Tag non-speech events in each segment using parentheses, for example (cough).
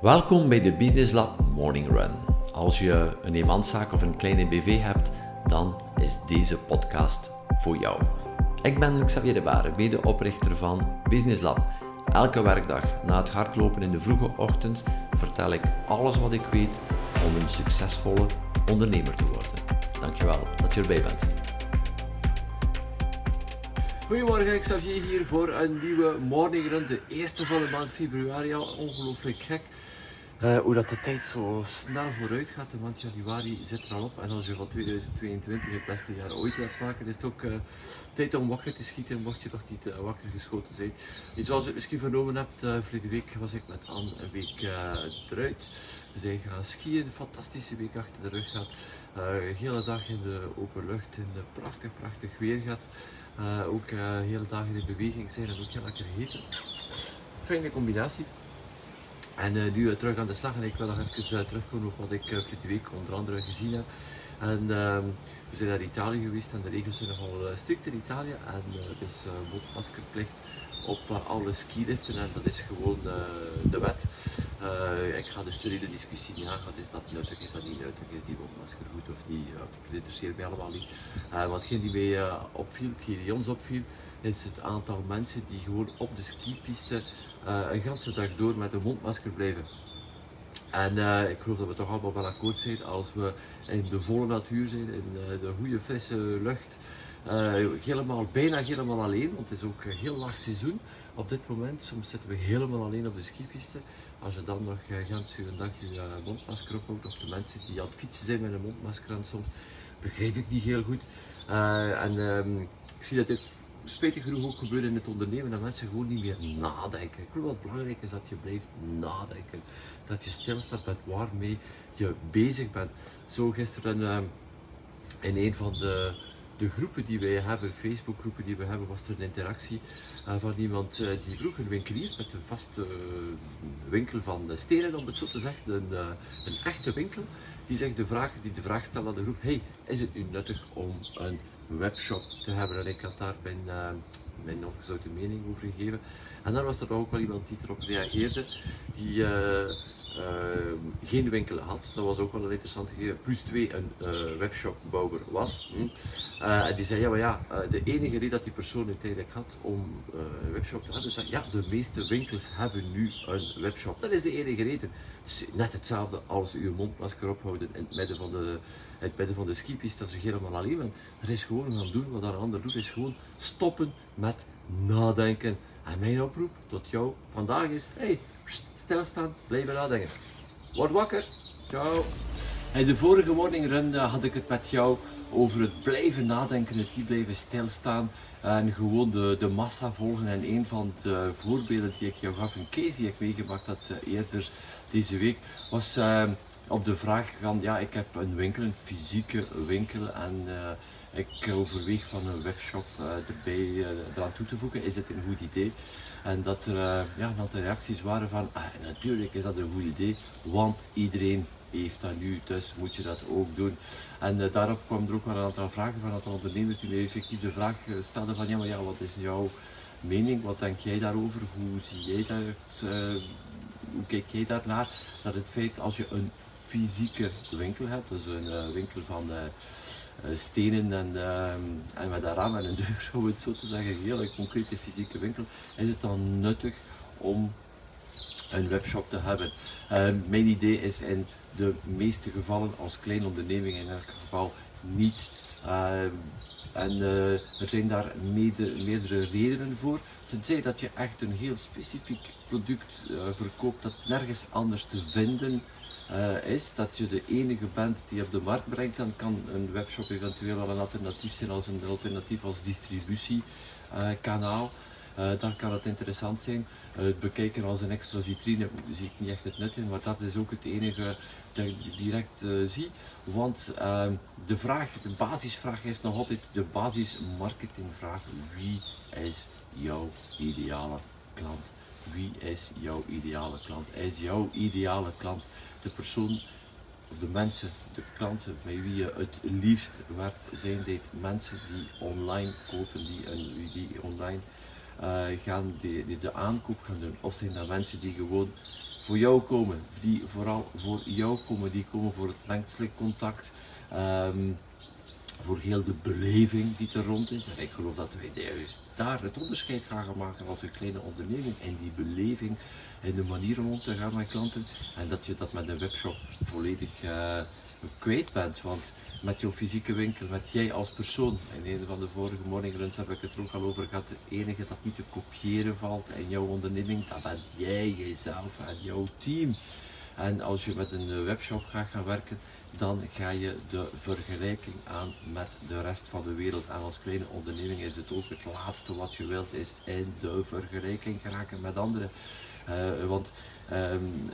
Welkom bij de Business Lab Morning Run. Als je een eenmanszaak of een kleine BV hebt, dan is deze podcast voor jou. Ik ben Xavier de Baren, medeoprichter van Business Lab. Elke werkdag na het hardlopen in de vroege ochtend vertel ik alles wat ik weet om een succesvolle ondernemer te worden. Dankjewel dat je erbij bent. Goedemorgen, Xavier hier voor een nieuwe morning run. De eerste van de maand februari al. Ongelooflijk gek. Uh, hoe dat de tijd zo snel vooruit gaat, de maand januari zit er al op. En als je van 2022 het beste jaar ooit wilt maken, is het ook uh, tijd om wakker te schieten, mocht je nog niet uh, wakker geschoten zijn. Zoals je misschien vernomen hebt, uh, vorige week was ik met Anne een week eruit. We zijn gaan skiën, een fantastische week achter de rug gehad. een hele dag in de open lucht, in de prachtig, prachtig weer gehad. ook hele dagen in beweging zijn en ook heel lekker gegeten. Fijne combinatie. En uh, nu uh, terug aan de slag en ik wil nog even uh, terugkomen op wat ik uh, week onder andere gezien heb. En ehm, we zijn naar Italië geweest en de regels zijn nogal strikt in Italië. En het is mondmaskerplicht op alle skiliften en dat is gewoon de wet. ik ga dus de hele discussie niet aangaan, is dat nuttig, is dat niet nuttig, is die mondmasker goed of niet, dat interesseert mij allemaal niet. wat geen die mij opviel, hetgeen die ons opviel, is het aantal mensen die gewoon op de skipiste een ganse dag door met een mondmasker blijven. En uh, ik geloof dat we toch allemaal wel akkoord zijn als we in de volle natuur zijn, in uh, de goede frisse lucht. helemaal, bijna helemaal alleen, want het is ook heel laag seizoen op dit moment. Soms zitten we helemaal alleen op de skipiste. Als je dan nog gans een dag je mondmasker ophoudt, of de mensen die aan het fietsen zijn met een mondmasker aan soms, begrijp ik niet heel goed. en um, ik zie dat dit spijtig genoeg ook gebeuren in het ondernemen dat mensen gewoon niet meer nadenken. Ik geloof wat belangrijk is dat je blijft nadenken. Dat je stilstaat met waarmee je bezig bent. Zo gisteren uh, in een van de, de groepen die wij hebben, Facebookgroepen die we hebben, was er een interactie uh, van iemand uh, die vroeg een winkelier met een vaste winkel van stenen, om het zo te zeggen, een, een echte winkel die zegt de vraag, die de vraag stelt aan de groep, hey, is het nu nuttig om een webshop te hebben? En ik had daar mijn, uh, mijn mening over gegeven. En dan was er ook wel iemand die erop reageerde, die uh, geen winkel had. Dat was ook wel een interessante gegeven. Plus twee, een uh, webshopbouwer was. Hm. Uh, en die zei, ja, maar ja, de enige reden dat die persoon uiteindelijk had om een webshop te hebben, zei, ja, de meeste winkels hebben nu een webshop. Dat is de enige reden. Net hetzelfde als uw mondmasker ophouden in het midden van de, het midden van de dat ze helemaal alleen bent. Dat is gewoon gaan doen wat een ander doet, is gewoon stoppen met nadenken. En mijn oproep tot jou vandaag is, hey, stilstaan, blijven nadenken. Word wakker. Ciao. In de vorige morning run had ik het met jou over het blijven nadenken, het niet blijven stilstaan en gewoon de, de massa volgen. En een van de voorbeelden die ik jou gaf, een case die ik meegemaakt had eh, eerder deze week, was uh, op de vraag van ja, ik heb een winkel, een fysieke winkel en uh, ik overweeg van een webshop uh, erbij uh, eraan toe te voegen. Is het een goed idee? En dat er ja, een aantal reacties waren van ah, natuurlijk is dat een goed idee, want iedereen heeft dat nu, dus moet je dat ook doen. En daarop kwam er ook wel een aantal vragen van aantal ondernemers die mij effectief de vraag stelden van ja, maar ja, wat is jouw mening, wat denk jij daarover, hoe zie jij dat, hoe kijk jij daarnaar? Dat het feit als je een fysieke winkel hebt, dus een uh, winkel van uh, stenen en, en met een raam en een (laughs) deur, om het zo te zeggen, een hele concrete fysieke winkel, is het dan nuttig om een webshop te hebben. mijn idee is in de meeste gevallen als kleine onderneming in elk geval niet. en er zijn daar meerdere redenen voor. Tenzij dat je echt een heel specifiek product verkoopt dat nergens anders te vinden uh, is dat je de enige bent die op de markt brengt, dan kan een webshop eventueel wel een alternatief zijn als een alternatief als distributiekanaal. Uh, dan kan het interessant zijn. het bekijken als een extra vitrine zie ik niet echt het nut in, maar dat is ook het enige dat ik direct zie. Want ehm, de vraag, de basisvraag is nog altijd de basismarketingvraag. Wie is jouw ideale klant? Wie is jouw ideale klant? Is jouw ideale klant de persoon of de mensen, de klanten bij wie je het liefst werkt, zijn dit mensen die online kopen, die, die online uh, gaan, die, de aankoop gaan doen. Of zijn dat mensen die gewoon voor jou komen, die vooral voor jou komen, die komen voor het menselijk contact. Ehm, voor heel de beleving die er rond is. En ik geloof dat wij juist daar het onderscheid gaan maken als een kleine onderneming en die beleving en de manier om te gaan met klanten. En dat je dat met een webshop volledig uh, kwijt bent. Want met jouw fysieke winkel, met jij als persoon, in een van de vorige morningruns heb ik het er ook al over gehad, het enige dat niet te kopiëren valt in jouw onderneming, dat bent jij, jezelf en jouw team. En als je met een webshop gaat gaan werken, dan ga je de vergelijking aan met de rest van de wereld. En als kleine onderneming is het ook het laatste wat je wilt, is in de vergelijking geraken met anderen. Uh, want um,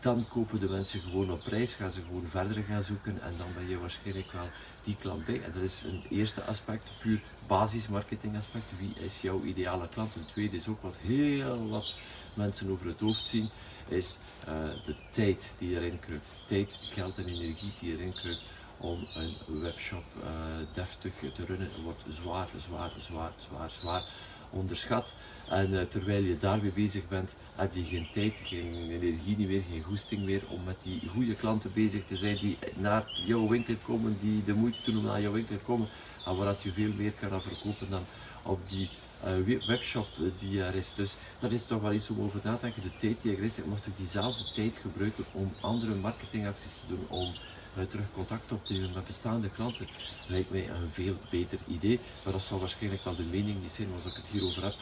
dan kopen de mensen gewoon op prijs, gaan ze gewoon verder gaan zoeken en dan ben je waarschijnlijk wel die klant bij. En dat is een eerste aspect, puur basismarketing aspect. Wie is jouw ideale klant? Een tweede is ook wat heel wat mensen over het hoofd zien is uh, de tijd die erin kruipt. Tijd, geld en energie die erin kruipt om een webshop uh, deftig te runnen. wordt zwaar, zwaar, zwaar, zwaar, zwaar onderschat. En uh, terwijl je daarmee bezig bent, heb je geen tijd, geen energie meer, geen goesting meer om met die goede klanten bezig te zijn die naar jouw winkel komen, die de moeite doen om naar jouw winkel te komen en waar je veel meer kan verkopen dan op die uh, webshop die er is. Dus dat is toch wel iets om over na te denken. De tijd die er is, mocht ik diezelfde tijd gebruiken om andere marketingacties te doen, om uh, terug contact op te nemen met bestaande klanten, lijkt mij een veel beter idee. Maar dat zal waarschijnlijk wel de mening niet zijn, als ik het hierover heb,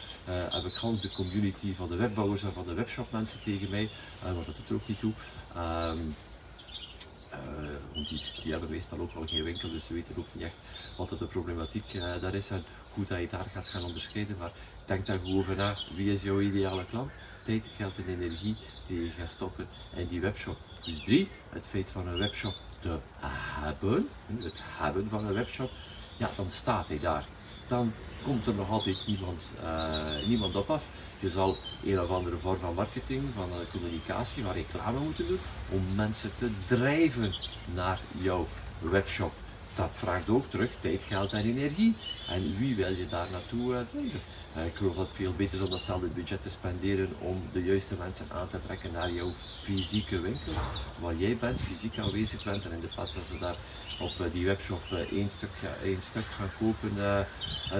heb ik gans de community van de webbouwers en van de webshop mensen tegen mij, maar dat doet er ook niet toe. Um, uh, die, die, hebben meestal ook wel geen winkel, dus ze weten ook niet echt wat de problematiek uh, daar is en hoe dat je daar gaat gaan onderscheiden. Maar denk daar goed over na. Wie is jouw ideale klant? Tijd, geld en energie die je gaat stoppen in die webshop. Dus drie, het feit van een webshop te hebben, het hebben van een webshop, ja, dan staat hij daar dan komt er nog altijd niemand, uh, niemand op af. Je zal een of andere vorm van marketing, van uh, communicatie, van reclame moeten doen om mensen te drijven naar jouw webshop. Dat vraagt ook terug tijd, geld en energie. En wie wil je daar naartoe uh, drijven? Uh, ik geloof dat het veel beter is om datzelfde budget te spenderen om de juiste mensen aan te trekken naar jouw fysieke winkel, waar jij bent, fysiek aanwezig bent. En in de plaats dat ze daar op uh, die webshop uh, één, stuk, stuk gaan kopen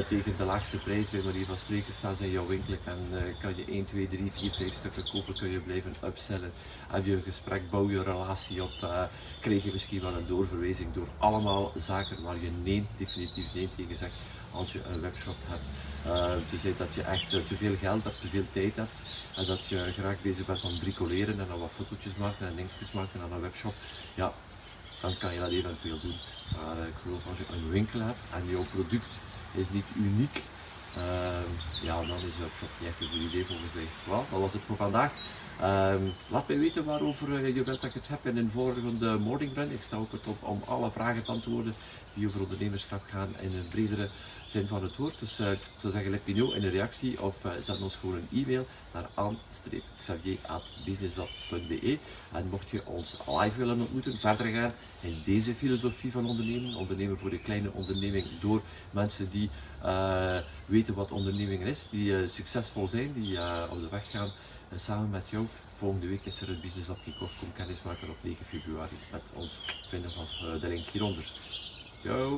tegen de laagste prijs, bij manier van spreken, staan ze in jouw winkel en kan je 1, 2, 3, 4, 5 stukken kopen, kun je blijven upsellen. Heb je een gesprek, bouw je relatie op, krijg je misschien wel een doorverwijzing door allemaal zaken waar je nee, definitief nee tegen zegt als je een webshop hebt. Uh, dus dat je echt uh, te veel geld hebt, te veel tijd hebt en dat je graag bezig bent om bricoleren en dan wat fotootjes maken en dingetjes maken aan een webshop, ja, dan kan je dat eventueel doen. Maar uh, ik geloof als je een winkel hebt en jouw product is niet uniek, ehm, ja, dan is dat niet echt een goed idee volgens mij. Well, dat was het voor vandaag. Um, laat mij weten waarover je wilt dat ik het heb in een volgende morning run. Ik sta ook het op om alle vragen te antwoorden die over ondernemerschap gaan in een bredere zin van het woord. Dus uh, ik zeggen, let me know in een reactie of uh, zet ons gewoon een e-mail naar aan-xavier.businesslab.be En mocht je ons live willen ontmoeten, verder gaan in deze filosofie van ondernemen, ondernemen voor de kleine onderneming door mensen die uh, weten wat onderneming is, die succesvol zijn, die op de weg gaan samen met jou. Volgende week is er een Business Lab Kick-Off. Kom kennis maken op 9 februari met ons. Vinden van de link hieronder. Yo.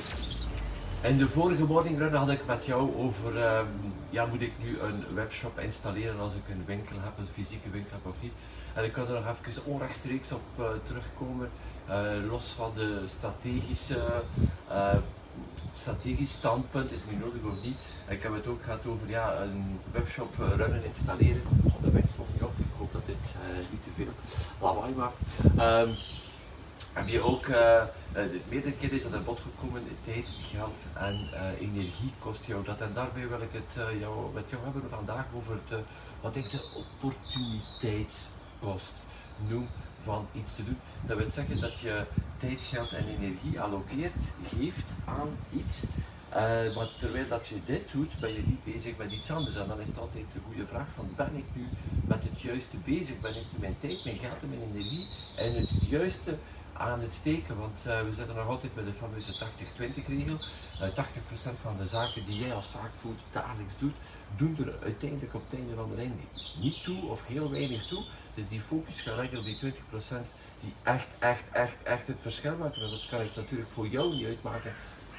In de vorige morning had ik met jou over, um, ja, moet ik nu een webshop installeren als ik een winkel heb, een fysieke winkel heb of niet. En ik kan er nog even onrechtstreeks op uh, terugkomen, uh, los van de strategische, uh, strategisch standpunt, is nu nodig of niet. Ik heb het ook gehad over ja, een webshop runnen, installeren. Oh, dat werkt nog niet op, ik hoop dat dit niet te veel lawaai maakt. Um, heb je ook, uh, meerdere keren is dat aan bod gekomen, tijd, geld en uh, energie kost jou dat. En daarbij wil ik het jou, met jou hebben vandaag over de, wat ik de opportuniteitskost noem van iets te doen. Dat wil zeggen dat je tijd, geld en energie allokeert, geeft aan iets. Uh, maar terwijl dat je dit doet, ben je niet bezig met iets anders. En dan is het altijd de goede vraag van, ben ik nu met het juiste bezig? Ben ik nu mijn tijd, mijn geld en mijn energie en het juiste aan het steken, want uh, we zitten nog altijd met de fameuze 80-20 regel. Uh, 80% van de zaken die jij als zaakvoet dagelijks doet, doen er uiteindelijk op het einde van de ring niet toe of heel weinig toe. Dus die focus gaat eigenlijk op die 20% die echt, echt, echt, echt het verschil maken. En dat kan ik natuurlijk voor jou niet uitmaken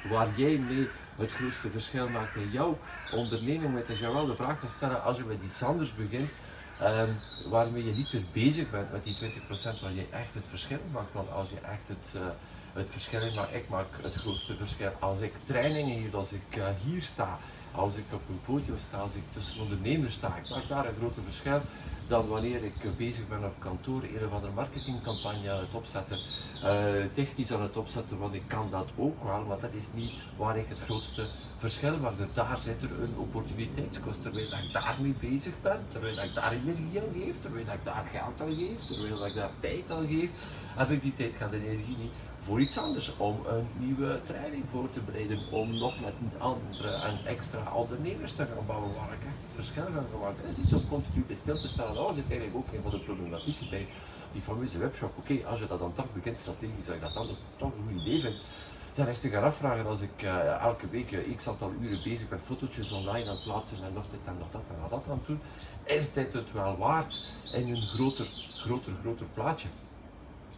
waar jij mee het grootste verschil maakt in jouw onderneming. Maar het is wel de vraag te stellen als je met iets anders begint. Um, waarmee je niet meer bezig bent met die 20% waar je echt het verschil maakt. Want als je echt het, uh, het verschil maakt, ik maak het grootste verschil. Als ik trainingen hier, als ik uh, hier sta, als ik op een podium sta, als ik tussen ondernemers sta, ik maak daar een grote verschil dan wanneer ik bezig ben op kantoor een of andere marketingcampagne aan het opzetten, uh, technisch aan het opzetten, want ik kan dat ook wel, maar dat is niet waar ik het grootste verschil maak. Daar zit er een opportuniteitskost, terwijl ik daarmee bezig ben, terwijl ik daar energie aan geef, terwijl ik daar geld aan geef, terwijl ik daar tijd aan geef, heb ik die tijd gaan de energie niet voor iets anders, om een nieuwe training voor te bereiden, om nog met andere en extra ondernemers te gaan bouwen, waar ik echt het verschil ga maken. Dat is iets om continu stil te stellen. Dat was eigenlijk ook een van de problematieken bij die fameuze webshop. Oké, als je dat dan toch begint strategisch, dat je dat dan toch een goed idee vindt, dan is te gaan afvragen als ik uh, elke week uh, x aantal uren bezig ben fotootjes online aan plaatsen en nog dit en nog dat en dat aan doen, is dit het wel waard in een groter, groter, groter plaatje?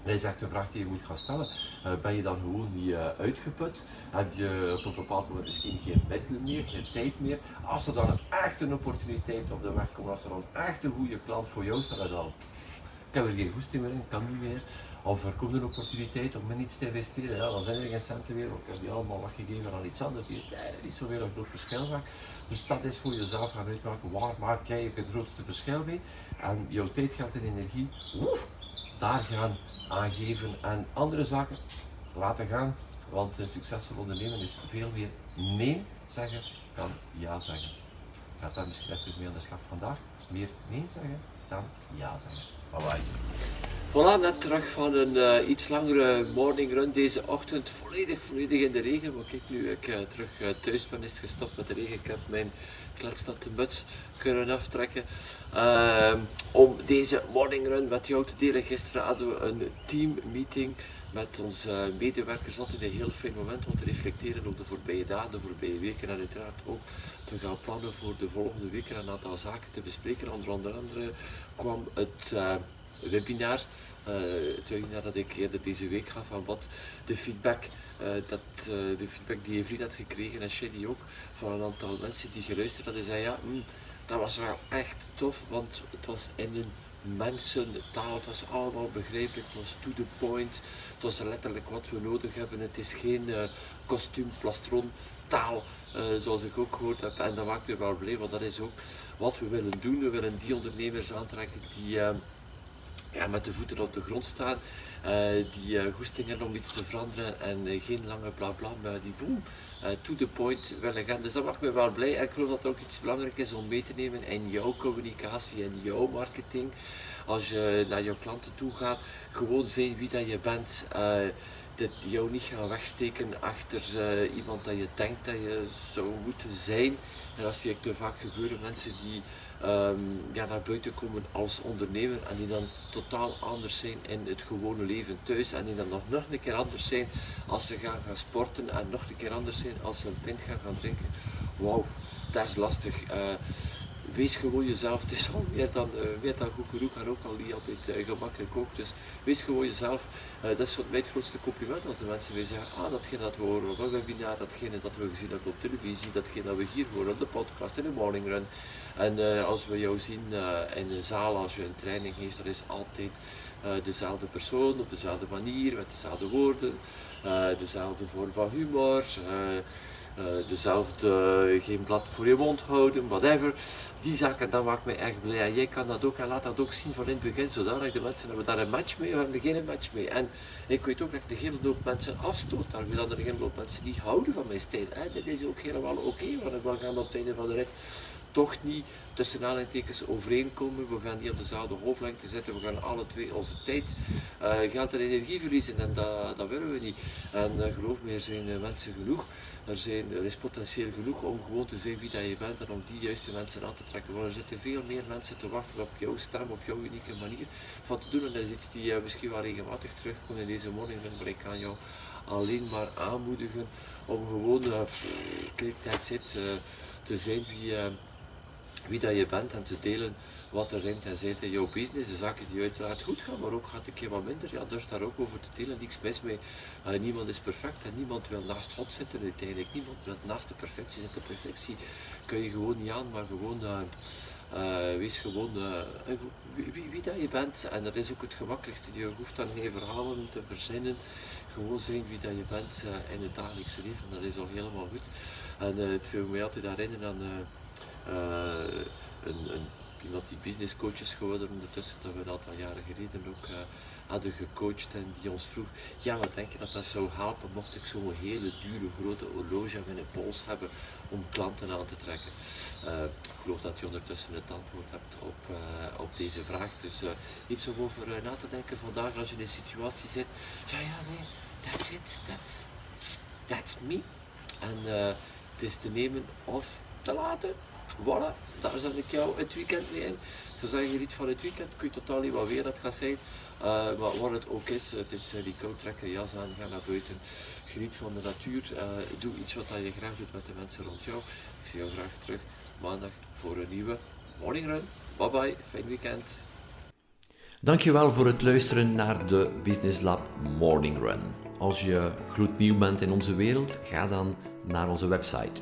Dat is echt een vraag die je moet gaan stellen. Uh, ben je dan gewoon niet uitgeput? Heb je op een bepaald moment misschien geen middelen meer, geen tijd meer? Als er dan echt een opportuniteit op de weg komt, als er dan echt een goede klant voor jou staat, dan ik heb er geen goesting meer in, kan niet meer. Of er komt een opportuniteit om in iets te investeren, ja, dan zijn er geen centen meer. Ik heb die allemaal weggegeven aan iets anders. Die heeft niet zoveel een groot verschil maakt. Dus dat is voor jezelf gaan uitmaken. Waar maak jij het grootste verschil mee? En jouw tijd, geld en energie, daar gaan aangeven en andere zaken laten gaan. Want een succesvol ondernemen is veel meer nee zeggen dan ja zeggen. Ik ga daar misschien even mee aan de slag vandaag. Meer nee zeggen dan ja zeggen. Bye bye. Voilà, net terug van een uh, iets langere morning run deze ochtend. Volledig, volledig in de regen. Maar kijk, nu ik uh, terug uh, thuis ben, is het gestopt met de regen. Ik heb mijn kletsnatte muts kunnen aftrekken. Uh, om deze morning run met jou te delen. Gisteren hadden we een team meeting met onze medewerkers. Altijd een heel fijn moment om te reflecteren op de voorbije dagen, de voorbije weken. En uiteraard ook te gaan plannen voor de volgende weken. Een aantal zaken te bespreken. Onder andere kwam het webinar. Uh, dat ik eerder deze week gaf van wat de feedback, uh, dat, uh, de feedback die Evelien had gekregen en Shelly ook van een aantal mensen die geluisterd hadden, zei ja, mm, dat was wel echt tof, want het was in een mensentaal, het was allemaal begrijpelijk, het was to the point, het was letterlijk wat we nodig hebben, het is geen kostuum, plastron, taal, zoals ik ook gehoord heb. En dat maakt me wel blij, want dat is ook wat we willen doen, we willen die ondernemers aantrekken die ja, met de voeten op de grond staan, uh, die uh, goesting hebben om iets te veranderen en uh, geen lange bla bla, maar die boom, to the point willen gaan. Dus dat maakt me wel blij en ik geloof dat het ook iets belangrijk is om mee te nemen in jouw communicatie en jouw marketing. Als je naar jouw klanten toe gaat, gewoon zijn wie dat je bent. dat jou niet gaan wegsteken achter iemand dat je denkt dat je zou moeten zijn. En dat zie ik te vaak gebeuren, mensen die um, ja, naar buiten komen als ondernemer en die dan totaal anders zijn in het gewone leven thuis en die dan nog, nog een keer anders zijn als ze gaan gaan sporten en nog een keer anders zijn als ze een pint gaan gaan drinken. Wauw, dat is lastig. Uh, wees gewoon jezelf. (laughs) Het is al meer dan, uh, dan goed en ook al niet altijd uh, gemakkelijk ook. Dus wees gewoon jezelf. Dat is mijn grootste compliment als de mensen weer zeggen, ah, datgene dat we horen op een webinar, datgene dat we gezien hebben op televisie, datgene dat we hier horen op de podcast, in de morning run. En als we jou zien in de zaal, als je een training geeft, dat is altijd dezelfde persoon, op dezelfde manier, met dezelfde woorden, dezelfde vorm van humor. Dezelfde, geen blad voor je mond houden, whatever. Die zaken, dat maakt mij echt blij. En jij kan dat ook en laat dat ook zien van in het begin, zodat de mensen hebben daar een match mee, we hebben er geen match mee. En ik weet ook dat ik de hele mensen afstoot, daarom is er een mensen die houden van mijn stijl. En dit is ook helemaal oké, okay, want ik gaan op het einde van de rit toch niet tussen aanhalingstekens overeenkomen. We gaan niet op dezelfde golflengte zitten. We gaan alle twee onze tijd, uh, geld en energie verliezen. En dat, dat willen we niet. En uh, geloof me, er zijn uh, mensen genoeg. Er, zijn, er is potentieel genoeg om gewoon te zijn wie dat je bent en om die juiste mensen aan te trekken. Want er zitten veel meer mensen te wachten op jouw stem, op jouw unieke manier van te doen. En dat is iets die misschien wel regelmatig terugkomt in deze morning. Maar ik kan jou alleen maar aanmoedigen om gewoon, uh, kijk, that's it, te zijn wie wie dat je bent en te delen wat er ringt en zit in jouw business. De zaken die uiteraard goed gaan, maar ook gaat een keer wat minder. Ja, durf daar ook over te delen. Niks mis mee. Niemand is perfect en niemand wil naast God zitten. Uiteindelijk niemand wil naast de perfectie zitten. Perfectie kun je gewoon niet aan, maar gewoon. Uh, wees gewoon wie, wie, dat je bent. En dat is ook het gemakkelijkste. Je hoeft dan geen verhalen te verzinnen. Gewoon zijn wie dat je bent in het dagelijkse leven. Dat is al helemaal goed. En het doet mij altijd herinneren aan een, een, iemand die business coach is geworden ondertussen, dat we een aantal jaren geleden ook uh, hadden gecoacht en die ons vroeg, ja wat denk je dat dat zou helpen mocht ik zo'n hele dure grote horloge aan mijn pols hebben om klanten aan te trekken. Uh, ik geloof dat je ondertussen het antwoord hebt op, op deze vraag. Dus iets over na te denken vandaag als je in een situatie zit. Ja, ja, nee, that's it, that's, that's me. En het is te nemen of te laten. Voilà, daar zet ik jou het weekend mee in. Zo zeg je niet van het weekend, kun je totaal niet wat weer dat gaat zijn. Maar wat het ook is, het is uh, die kou trekken, jas aan, ga naar buiten. Geniet van de natuur, uh, doe iets wat je graag doet met de mensen rond jou. Ik zie jou graag terug maandag voor een nieuwe morning run. Bye bye, fijn weekend. Dankjewel voor het luisteren naar de Business Lab Morning Run. Als je gloednieuw bent in onze wereld, ga dan naar onze website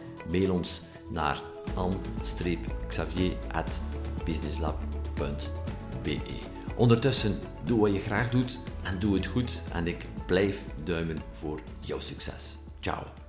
Mail ons naar an-xavier.businesslab.be Ondertussen, doe wat je graag doet en doe het goed en ik blijf duimen voor jouw succes. Ciao.